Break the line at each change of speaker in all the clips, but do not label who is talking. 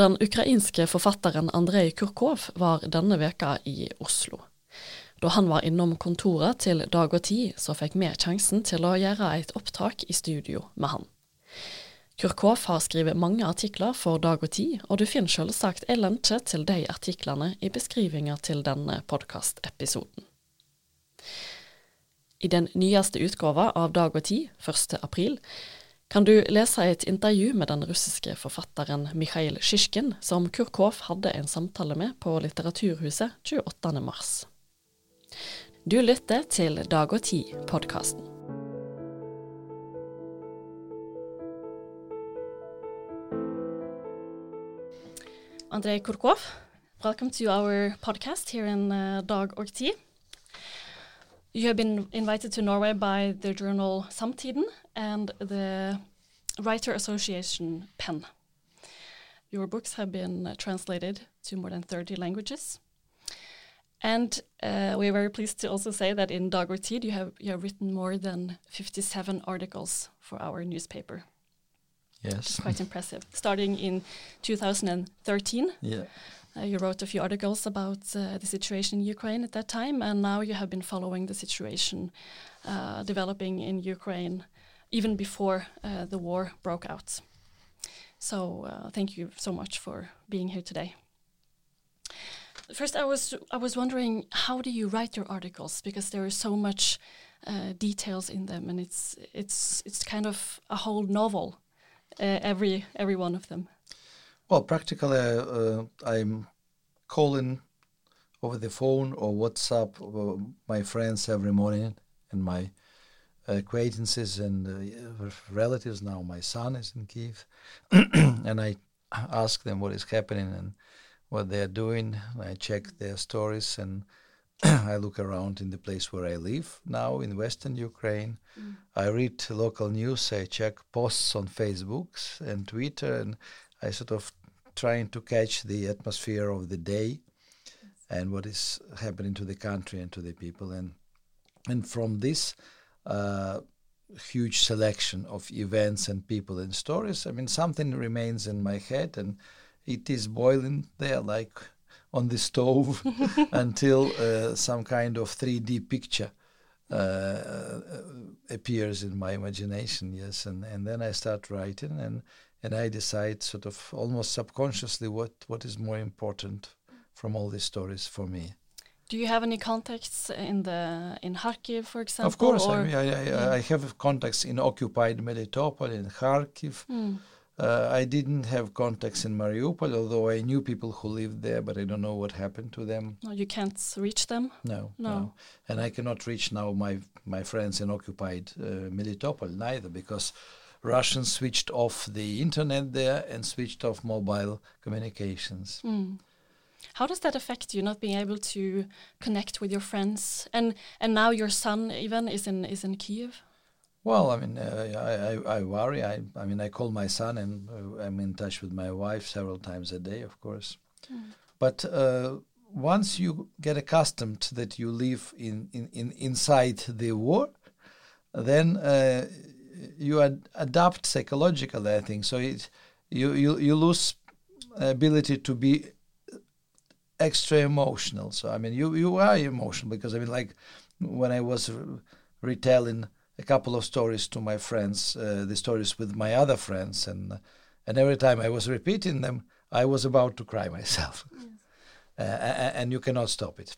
Den ukrainske forfatteren Andrej Kurkov var denne veka i Oslo. Da han var innom kontoret til Dag og Tid, så fikk vi sjansen til å gjøre et opptak i studio med han. Kurkov har skrevet mange artikler for Dag og Tid, og du finner selvsagt en lenke til de artiklene i beskrivinga til denne podkastepisoden. I den nyeste utgåva av Dag og Tid, 1. april, kan du lese et intervju med den russiske forfatteren Mikhail Sjisjkin, som Kurkov hadde en samtale med på Litteraturhuset 28. mars. Du lytter til Dag og Tid-podkasten. Andrej Kurkov, welcome to our podcast here in uh, Dag og Tid. You have been invited to Norway by the journal Samtiden and the Writer Association PEN. Your books have been uh, translated to more than 30 languages. And uh, we're very pleased to also say that in Dag og Tid you have, you have written more than 57 articles for our newspaper.
Yes.
Quite impressive. Starting in 2013.
Yeah.
Uh, you wrote a few articles about uh, the situation in Ukraine at that time, and now you have been following the situation uh, developing in Ukraine even before uh, the war broke out. So, uh, thank you so much for being here today. First, I was I was wondering how do you write your articles because there is so much uh, details in them, and it's it's it's kind of a whole novel, every every one of them.
Well, practically, uh, I'm calling over the phone or WhatsApp my friends every morning and my acquaintances and uh, relatives. Now my son is in Kiev, and I ask them what is happening and what they are doing. I check their stories and I look around in the place where I live now in Western Ukraine. Mm. I read local news. I check posts on Facebook and Twitter, and I sort of trying to catch the atmosphere of the day and what is happening to the country and to the people. And and from this uh, huge selection of events and people and stories i mean something remains in my head and it is boiling there like on the stove until uh, some kind of 3d picture uh, appears in my imagination yes. And, and then i start writing and and I decide sort of almost subconsciously what what is more important from all these stories for me.
Do you have any contacts in the in Kharkiv, for example?
Of course, I, mean, I, I, yeah. I, have contacts in occupied Melitopol, in Kharkiv. Mm. Uh, I didn't have contacts in Mariupol, although I knew people who lived there, but I don't know what happened to them.
No, you can't reach them.
No, no, no. and I cannot reach now my my friends in occupied uh, Melitopol neither because Russians switched off the internet there and switched off mobile communications.
Mm. How does that affect you not being able to connect with your friends and and now your son even is in is in Kiev?
Well, I mean, uh, I, I, I worry. I I mean, I call my son and uh, I'm in touch with my wife several times a day, of course. Mm. But uh, once you get accustomed that you live in, in, in inside the war, then uh, you ad- adapt psychologically. I think so. It you you you lose ability to be extra emotional. So I mean, you you are emotional because I mean, like when I was retelling a couple of stories to my friends, uh, the stories with my other friends, and and every time I was repeating them, I was about to cry myself. Yes. Uh, and you cannot stop it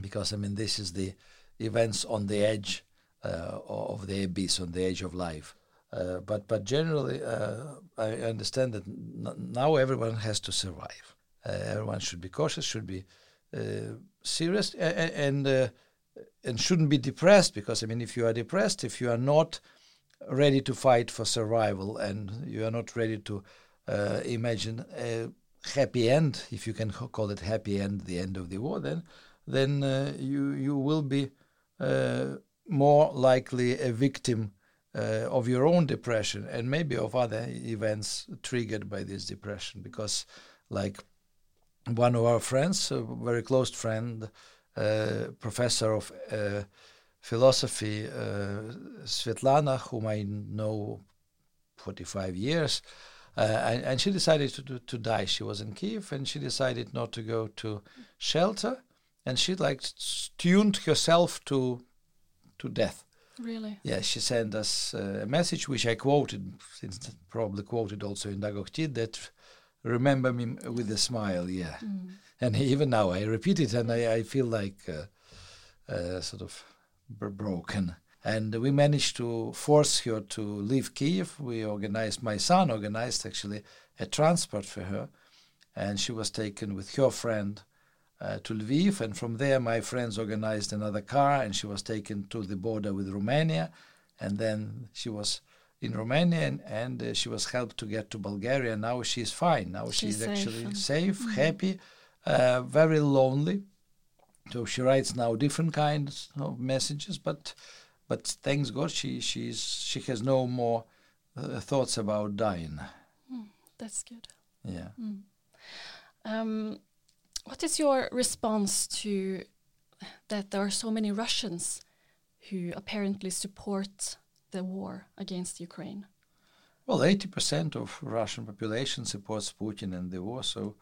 because I mean, this is the events on the edge of the abyss on the edge of life. Uh, but but generally, uh, I understand that now everyone has to survive. everyone should be cautious, should be serious, and and, and shouldn't be depressed because I mean, if you are depressed, if you are not ready to fight for survival and you are not ready to uh, imagine a happy end, if you can call it happy end, the end of the war, then then uh, you you will be uh, more likely a victim uh, of your own depression and maybe of other events triggered by this depression because like one of our friends a very close friend uh, professor of uh, philosophy uh, Svetlana whom I know 45 years Uh, and, and, she decided to, to, to die. She was in Kiev, and she decided not to go to shelter, and she like tuned herself to to death.
Really?
Yeah, she sent us uh, a message which I quoted, since probably quoted also in Dag og Tid, that remember me with a smile. Yeah, mm. and even now I repeat it, and I, I feel like uh, uh, sort of broken and we managed to force her to leave Kiev. We organized, my son organized actually a transport for her, and she was taken with her friend uh, to Lviv. And from there, my friends organized another car, and she was taken to the border with Romania. And then she was in Romania, and, and uh, she was helped to get to Bulgaria. Now she's fine. Now she's, she's actually safe, mm-hmm. happy, uh, very lonely. So she writes now different kinds of messages, but but thanks God, she she's she has no more uh, thoughts about dying.
Mm, that's good.
Yeah.
Mm. Um, what is your response to that there are so many Russians who apparently support the war against Ukraine?
Well, 80% of Russian population supports Putin and the war, so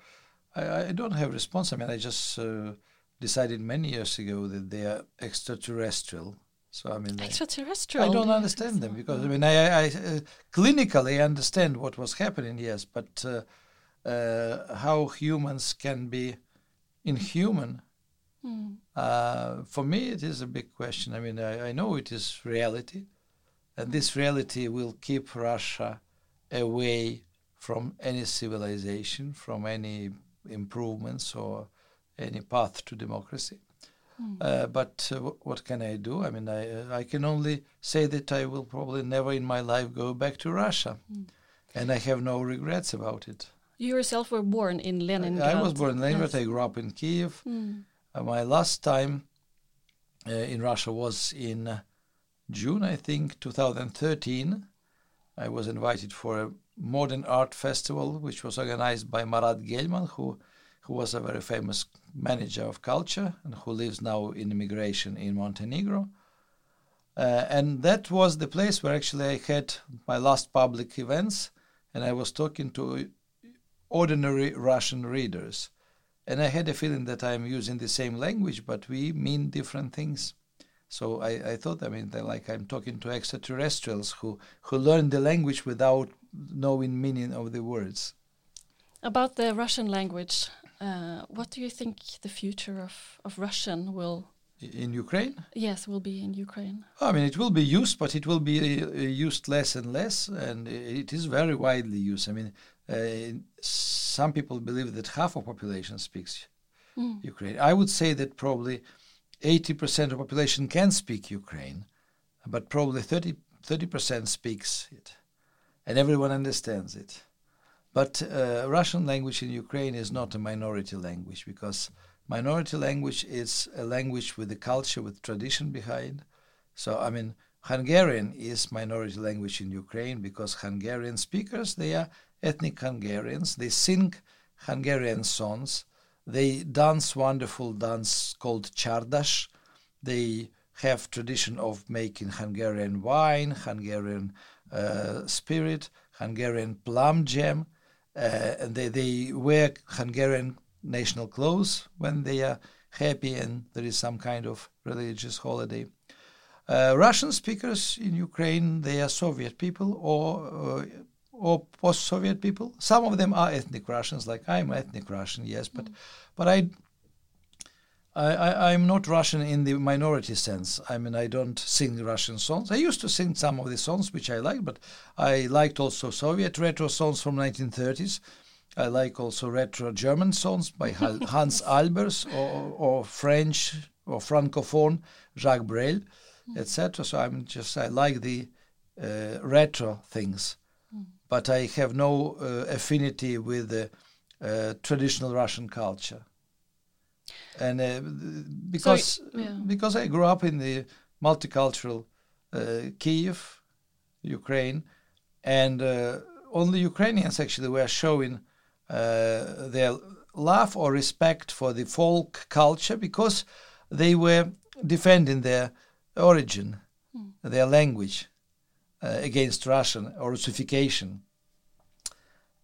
I, I don't have response. I mean, I just uh, decided many years ago that they are extraterrestrial so I mean,
extraterrestrial.
I don't understand them because I mean, I, I uh, clinically understand what was happening, yes, but uh, uh, how humans can be inhuman. Mm. for me, it is a big question. I mean, I, I know it is reality, and this reality will keep Russia away from any civilization, from any improvements or any path to democracy. Mm. Uh, but uh, w- what can I do? I mean, I uh, I can only say that I will probably never in my life go back to Russia, mm. and I have no regrets about it.
You yourself were born in Leningrad.
I, was born in Leningrad. Yes. I grew up in Kiev. Mm. my last time in Russia was in June, I think, 2013. I was invited for a modern art festival, which was organized by Marat Gelman, who who was a very famous manager of culture and who lives now in immigration in Montenegro. Uh, and that was the place where actually I had my last public events, and I was talking to ordinary Russian readers. And I had a feeling that I'm using the same language, but we mean different things. So I, I thought, I mean, like I'm talking to extraterrestrials who, who learn the language without knowing meaning of the words.
About the Russian language, uh, what do you think the future of, of Russian will
in Ukraine?
Yes, will be in Ukraine.
I mean, it will be used, but it will be uh, used less and less, and it is very widely used. I mean, some people believe that half of population speaks mm. Ukraine. I would say that probably 80% of population can speak Ukraine, but probably 30 percent speaks it, and everyone understands it. But uh, Russian language in Ukraine is not a minority language because minority language is a language with a culture, with tradition behind. So, I mean, Hungarian is minority language in Ukraine because Hungarian speakers, they are ethnic Hungarians. They sing Hungarian songs. They dance wonderful dance called csárdás. They have tradition of making Hungarian wine, Hungarian uh, spirit, Hungarian plum jam uh, and they, they wear Hungarian national clothes when they are happy and there is some kind of religious holiday. Uh, Russian speakers in Ukraine, they are Soviet people or uh, or post-Soviet people. Some of them are ethnic Russians, like I'm ethnic Russian, yes, but but I I, am not Russian in the minority sense. I mean, I don't sing Russian songs. I used to sing some of the songs which I like, but I liked also Soviet retro songs from 1930s. I like also retro German songs by Hans Albers or, or French or Francophone Jacques Brel, etc. So I'm just I like the uh, retro things. But I have no uh, affinity with the uh, traditional Russian culture and uh, because yeah. because I grew up in the multicultural uh, Kiev, Ukraine, and uh, only Ukrainians actually were showing uh, their love or respect for the folk culture because they were defending their origin, mm. their language uh, against Russian or Russification.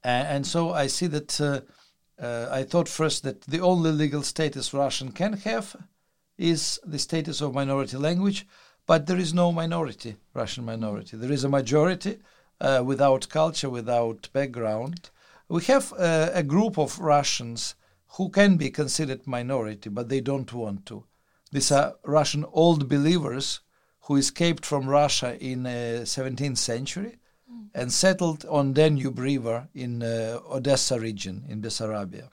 and, and so I see that. Uh, uh, I thought first that the only legal status Russian can have is the status of minority language, but there is no minority, Russian minority. There is a majority uh, without culture, without background. We have uh, a group of Russians who can be considered minority, but they don't want to. These are Russian old believers who escaped from Russia in the uh, 17th century mm. and settled on Danube River in uh, Odessa region in Bessarabia.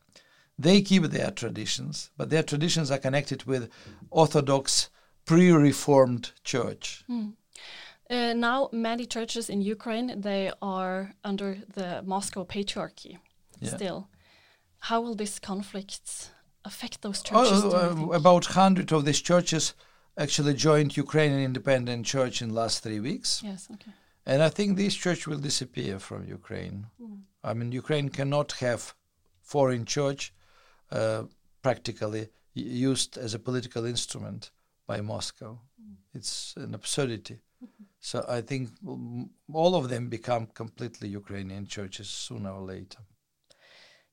They keep their traditions, but their traditions are connected with Orthodox pre-reformed church.
Mm. Uh, now, many churches in Ukraine they are under the Moscow Patriarchy. Yeah. Still, how will this conflict affect those churches?
Oh, about hundred of these churches actually joined Ukrainian Independent Church in the last three weeks.
Yes, okay.
And I think this church will disappear from Ukraine. Mm. I mean, Ukraine cannot have foreign church uh, practically used as a political instrument by Moscow. Mm. It's an absurdity. Mm-hmm. So I think all of them become completely Ukrainian churches sooner or later.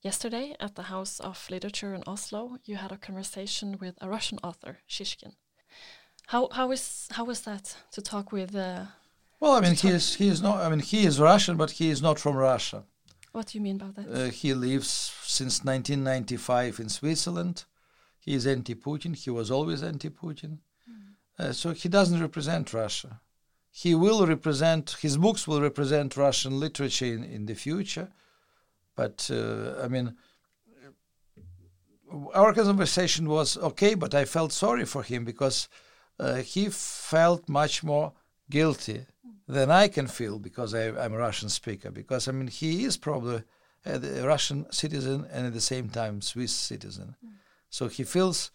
Yesterday, at the House of Literature in Oslo, you had a conversation with a Russian author, Shishkin. How how is how was that to talk with? Uh,
well, I mean, he is he is not. I mean, he is Russian, but he is not from Russia.
What do you mean by that?
Uh, he lives since 1995 in Switzerland. He is anti-Putin. He was always anti-Putin. Mm. Uh, so he doesn't represent Russia. He will represent his books will represent Russian literature in, in the future. But uh, I mean, our conversation was okay, but I felt sorry for him because uh, he felt much more guilty than I can feel because I, am a Russian speaker. Because I mean, he is probably a, Russian citizen and at the same time Swiss citizen. Mm. So he feels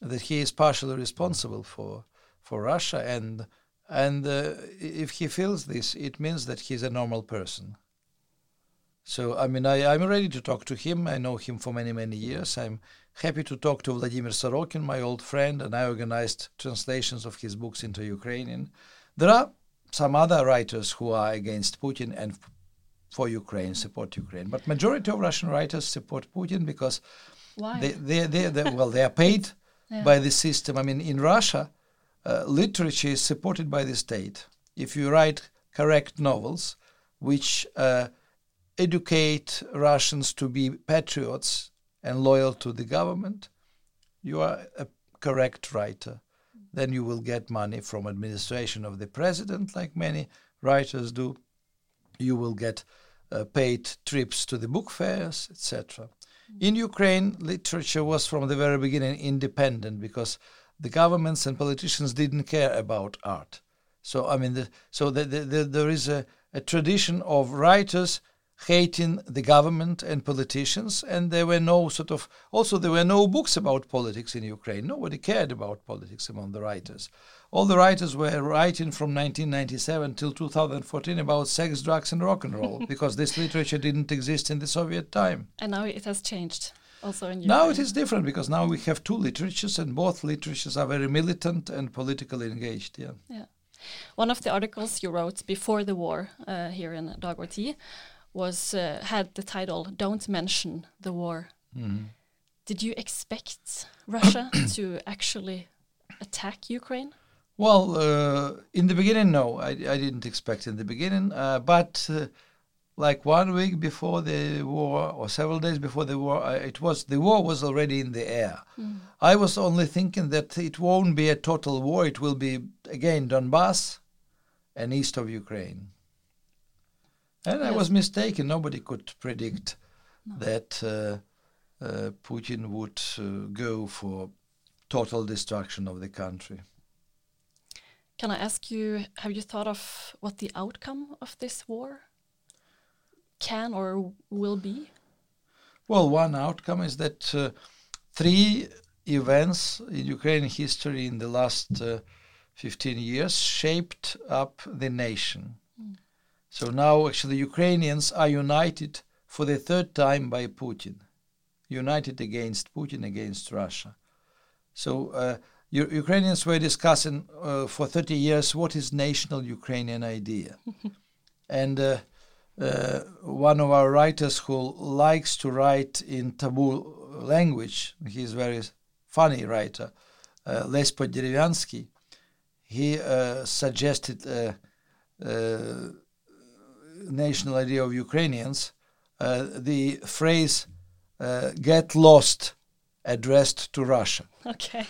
that he is partially responsible for for Russia, and and uh, if he feels this, it means that he's a normal person. So I mean, I, I'm ready to talk to him. I know him for many many years. I'm happy to talk to Vladimir Sorokin, my old friend, and I organized translations of his books into Ukrainian. There are some other writers who are against Putin and for Ukraine, support Ukraine. But majority of Russian writers support Putin because
Why?
they, they, they, they well, they are paid yeah. by the system. I mean, in Russia, uh, literature is supported by the state. If you write correct novels, which uh, educate Russians to be patriots and loyal to the government, you are a correct writer then you will get money from administration of the president, like many writers do. You will get uh, paid trips to the book fairs, etc. Mm-hmm. In Ukraine, literature was from the very beginning independent because the governments and politicians didn't care about art. So I mean, the, so the, the, there is a, a tradition of writers hating the government and politicians, and there were no sort of also there were no books about politics in Ukraine. Nobody cared about politics among the writers. All the writers were writing from 1997 till 2014 about sex, drugs, and rock and roll because this literature didn't exist in the Soviet time.
And now it has changed. Also in
Ukraine. Now it is different because now we have two literatures, and both literatures are very militant and politically engaged. Yeah.
Yeah. One of the articles you wrote before the war uh, here in Dagbladet was uh, had the title "Don't Mention the War." Mm. Did you expect Russia to actually attack Ukraine?
Well, uh, in the beginning, no, I, I, didn't expect in the beginning. Uh, but uh, like one week before the war, or several days before the war, I, it was the war was already in the air. Mm. I was only thinking that it won't be a total war; it will be again Donbass and east of Ukraine. And yes. I was mistaken. Nobody could predict no. that uh, uh, Putin would uh, go for total destruction of the country.
Can I ask you, have you thought of what the outcome of this war can or will be?
Well, one outcome is that uh, three events in Ukrainian history in the last uh, 15 years shaped up the nation. So now actually Ukrainians are united for the third time by Putin, united against Putin, against Russia. So uh, Ukrainians were discussing uh, for 30 years what is national Ukrainian idea. and uh, uh, one of our writers who likes to write in taboo language. He's a very funny writer, uh, Les Podervianskyi. He uh, suggested a, national idea of Ukrainians. Uh, the phrase uh, "get lost" addressed to Russia.
Okay.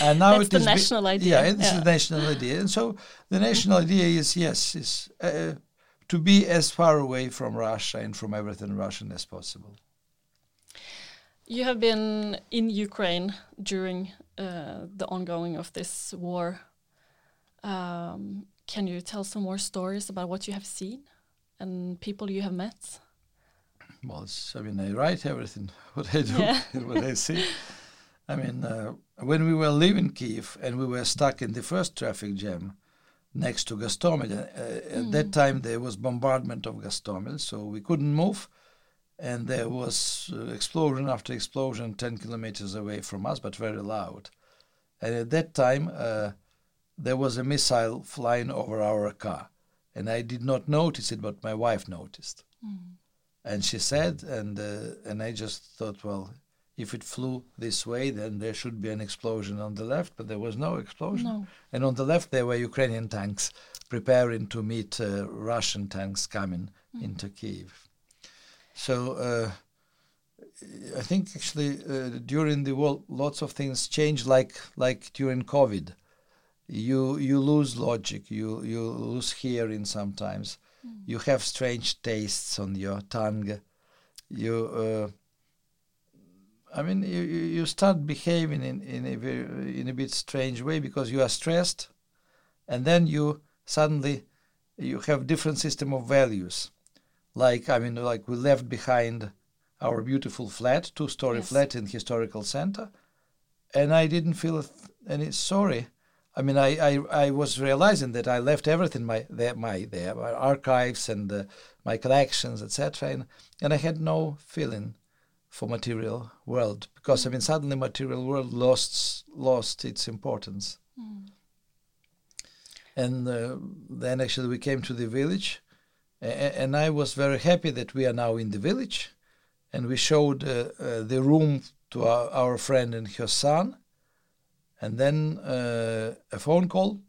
and now
That's
it
the
is
national idea.
Yeah, it's
Yeah.
the national idea, and so the national idea is yes, is uh, to be as far away from Russia and from everything Russian as possible.
You have been in Ukraine during uh, the ongoing of this war. Um, can you tell some more stories about what you have seen and people you have met?
Well, it's, I mean, I write everything what I do
Yeah.
and what I see. I mean, uh, when we were leaving Kiev and we were stuck in the first traffic jam next to Gostomel, uh, at that time there was bombardment of Gostomel, so we couldn't move, and there was uh, explosion after explosion 10 kilometers away from us, but very loud. And at that time, uh, there was a missile flying over our car, and I did not notice it, but my wife noticed and she said, and uh, and I just thought, well, if it flew this way, then there should be an explosion on the left, but there was no explosion.
No.
And on the left, there were Ukrainian tanks preparing to meet uh, Russian tanks coming into Kiev. So uh, I think actually uh, during the war, lots of things changed, like like during COVID. You you lose logic, you you lose hearing sometimes. You have strange tastes on your tongue. You, uh, I mean, you, you start behaving in in a very, in a bit strange way because you are stressed, and then you suddenly you have different system of values. Like I mean, like we left behind our beautiful flat, two-story
Yes.
flat in historical center, and I didn't feel any sorry. I mean, I, I, I was realizing that I left everything my there my there my archives and uh, my collections etc. And and I had no feeling for material world because I mean suddenly material world lost lost its importance. And uh, then actually we came to the village, a- and I was very happy that we are now in the village, and we showed uh, uh, the room to our, our friend and her son, and then uh, a phone call,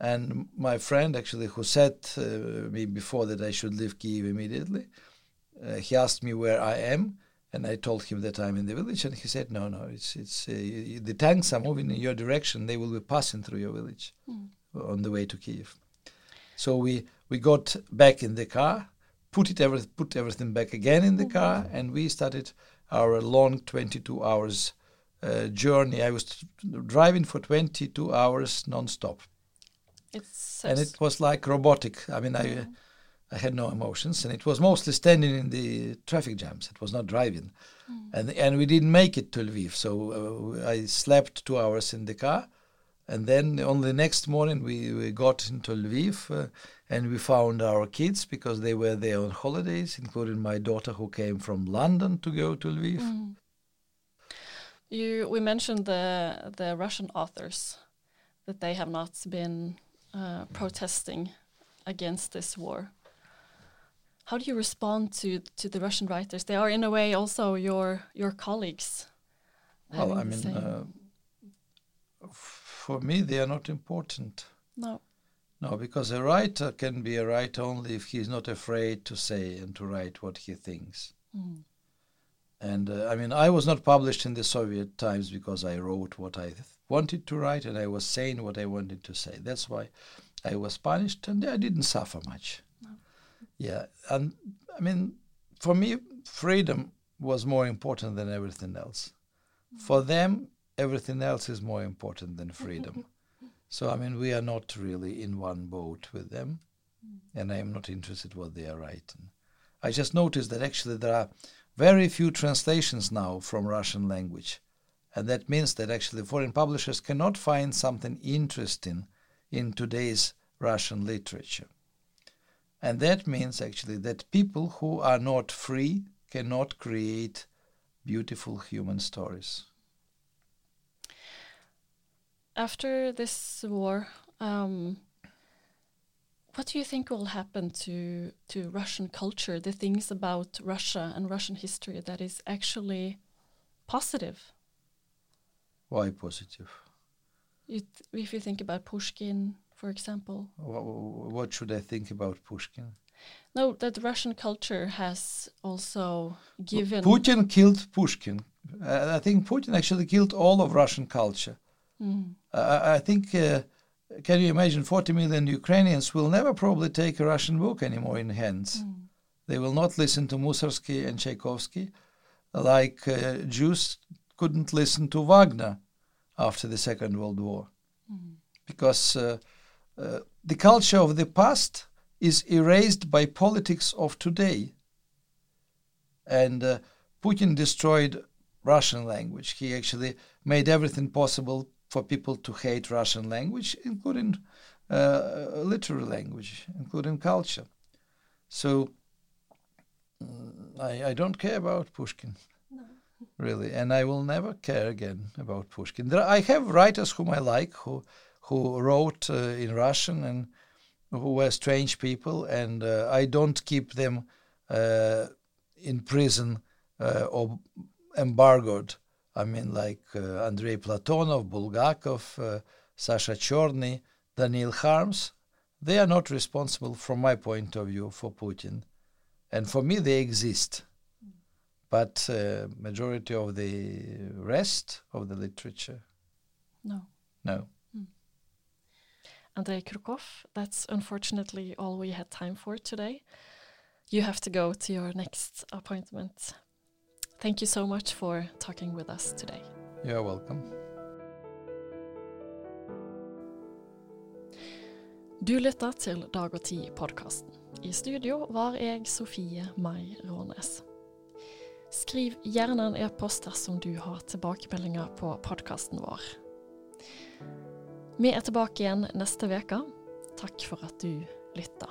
and my friend actually who said uh, me before that I should leave Kiev immediately, uh, he asked me where I am, and I told him that I'm in the village, and he said, "No, no, it's it's uh, the tanks are moving in your direction. They will be passing through your village on the way to Kiev." So we we got back in the car, put it every, put everything back again in the car, and we started our long 22 hours uh, journey. I was driving for 22 hours non-stop,
It's
and it was like robotic. I mean, I I had no emotions, and it was mostly standing in the traffic jams. It was not driving, and and we didn't make it to Lviv. So uh, I slept two hours in the car, and then on the next morning we, we got into Lviv, uh, and we found our kids because they were there on holidays, including my daughter who came from London to go to Lviv.
You we mentioned the the Russian authors that they have not been uh, protesting against this war. How do you respond to to the Russian writers? They are in a way also your your colleagues.
Well, I mean, uh, for me they are not important.
no.
No, because a writer can be a writer only if he's not afraid to say and to write what he thinks.
Mm.
And uh, I mean, I was not published in the Soviet times because I wrote what I th- wanted to write and I was saying what I wanted to say. That's why I was punished and I didn't suffer much. Yeah, and I mean, for me, freedom was more important than everything else. For them, everything else is more important than freedom. so I mean, we are not really in one boat with them, and I am not interested what they are writing. I just noticed that actually there are very few translations now from Russian language. And that means that actually foreign publishers cannot find something interesting in today's Russian literature. And that means actually that people who are not free cannot create beautiful human stories.
After this war, um, what do you think will happen to to Russian culture, the things about Russia and Russian history that is actually positive?
Why positive?
It, if you think about Pushkin, for example.
Wh- What should I think about Pushkin?
No, that Russian culture has also given.
Putin killed Pushkin. Uh, I think Putin actually killed all of Russian culture.
Mm,
Uh, I think, uh, can you imagine 40 million Ukrainians will never probably take a Russian book anymore in hands.
mm,
They will not listen to Mussorgsky and Tchaikovsky like uh, Jews couldn't listen to Wagner after the Second World War.
mm,
Because uh, uh, the culture of the past is erased by politics of today. And uh, Putin destroyed Russian language. He actually made everything possible for people to hate Russian language, including uh, literary language, including culture. So mm, I, I don't care about Pushkin, really, and I will never care again about Pushkin. There, I have writers whom I like who who wrote uh, in Russian and who were strange people, and uh, I don't keep them uh, in prison uh, or embargoed. I mean, like uh, Andrei Platonov, Bulgakov, uh, Sasha Chorny, Daniil Kharms. They are not responsible, from my point of view, for Putin, and for me, they exist. But uh, majority of the rest of the literature,
no.
no.
Andrei Kurkov, that's unfortunately all we had time for today. You have to go to your next appointment. Thank you so much for talking with us today.
You're welcome.
Du lytter til Dag og Tid-podkasten. I studio var jeg Sofie Mai Rånes. Skriv gjerne en e-post dersom du har tilbakemeldinger på podkasten vår. Vi er tilbake igjen neste uke. Takk for at du lytta.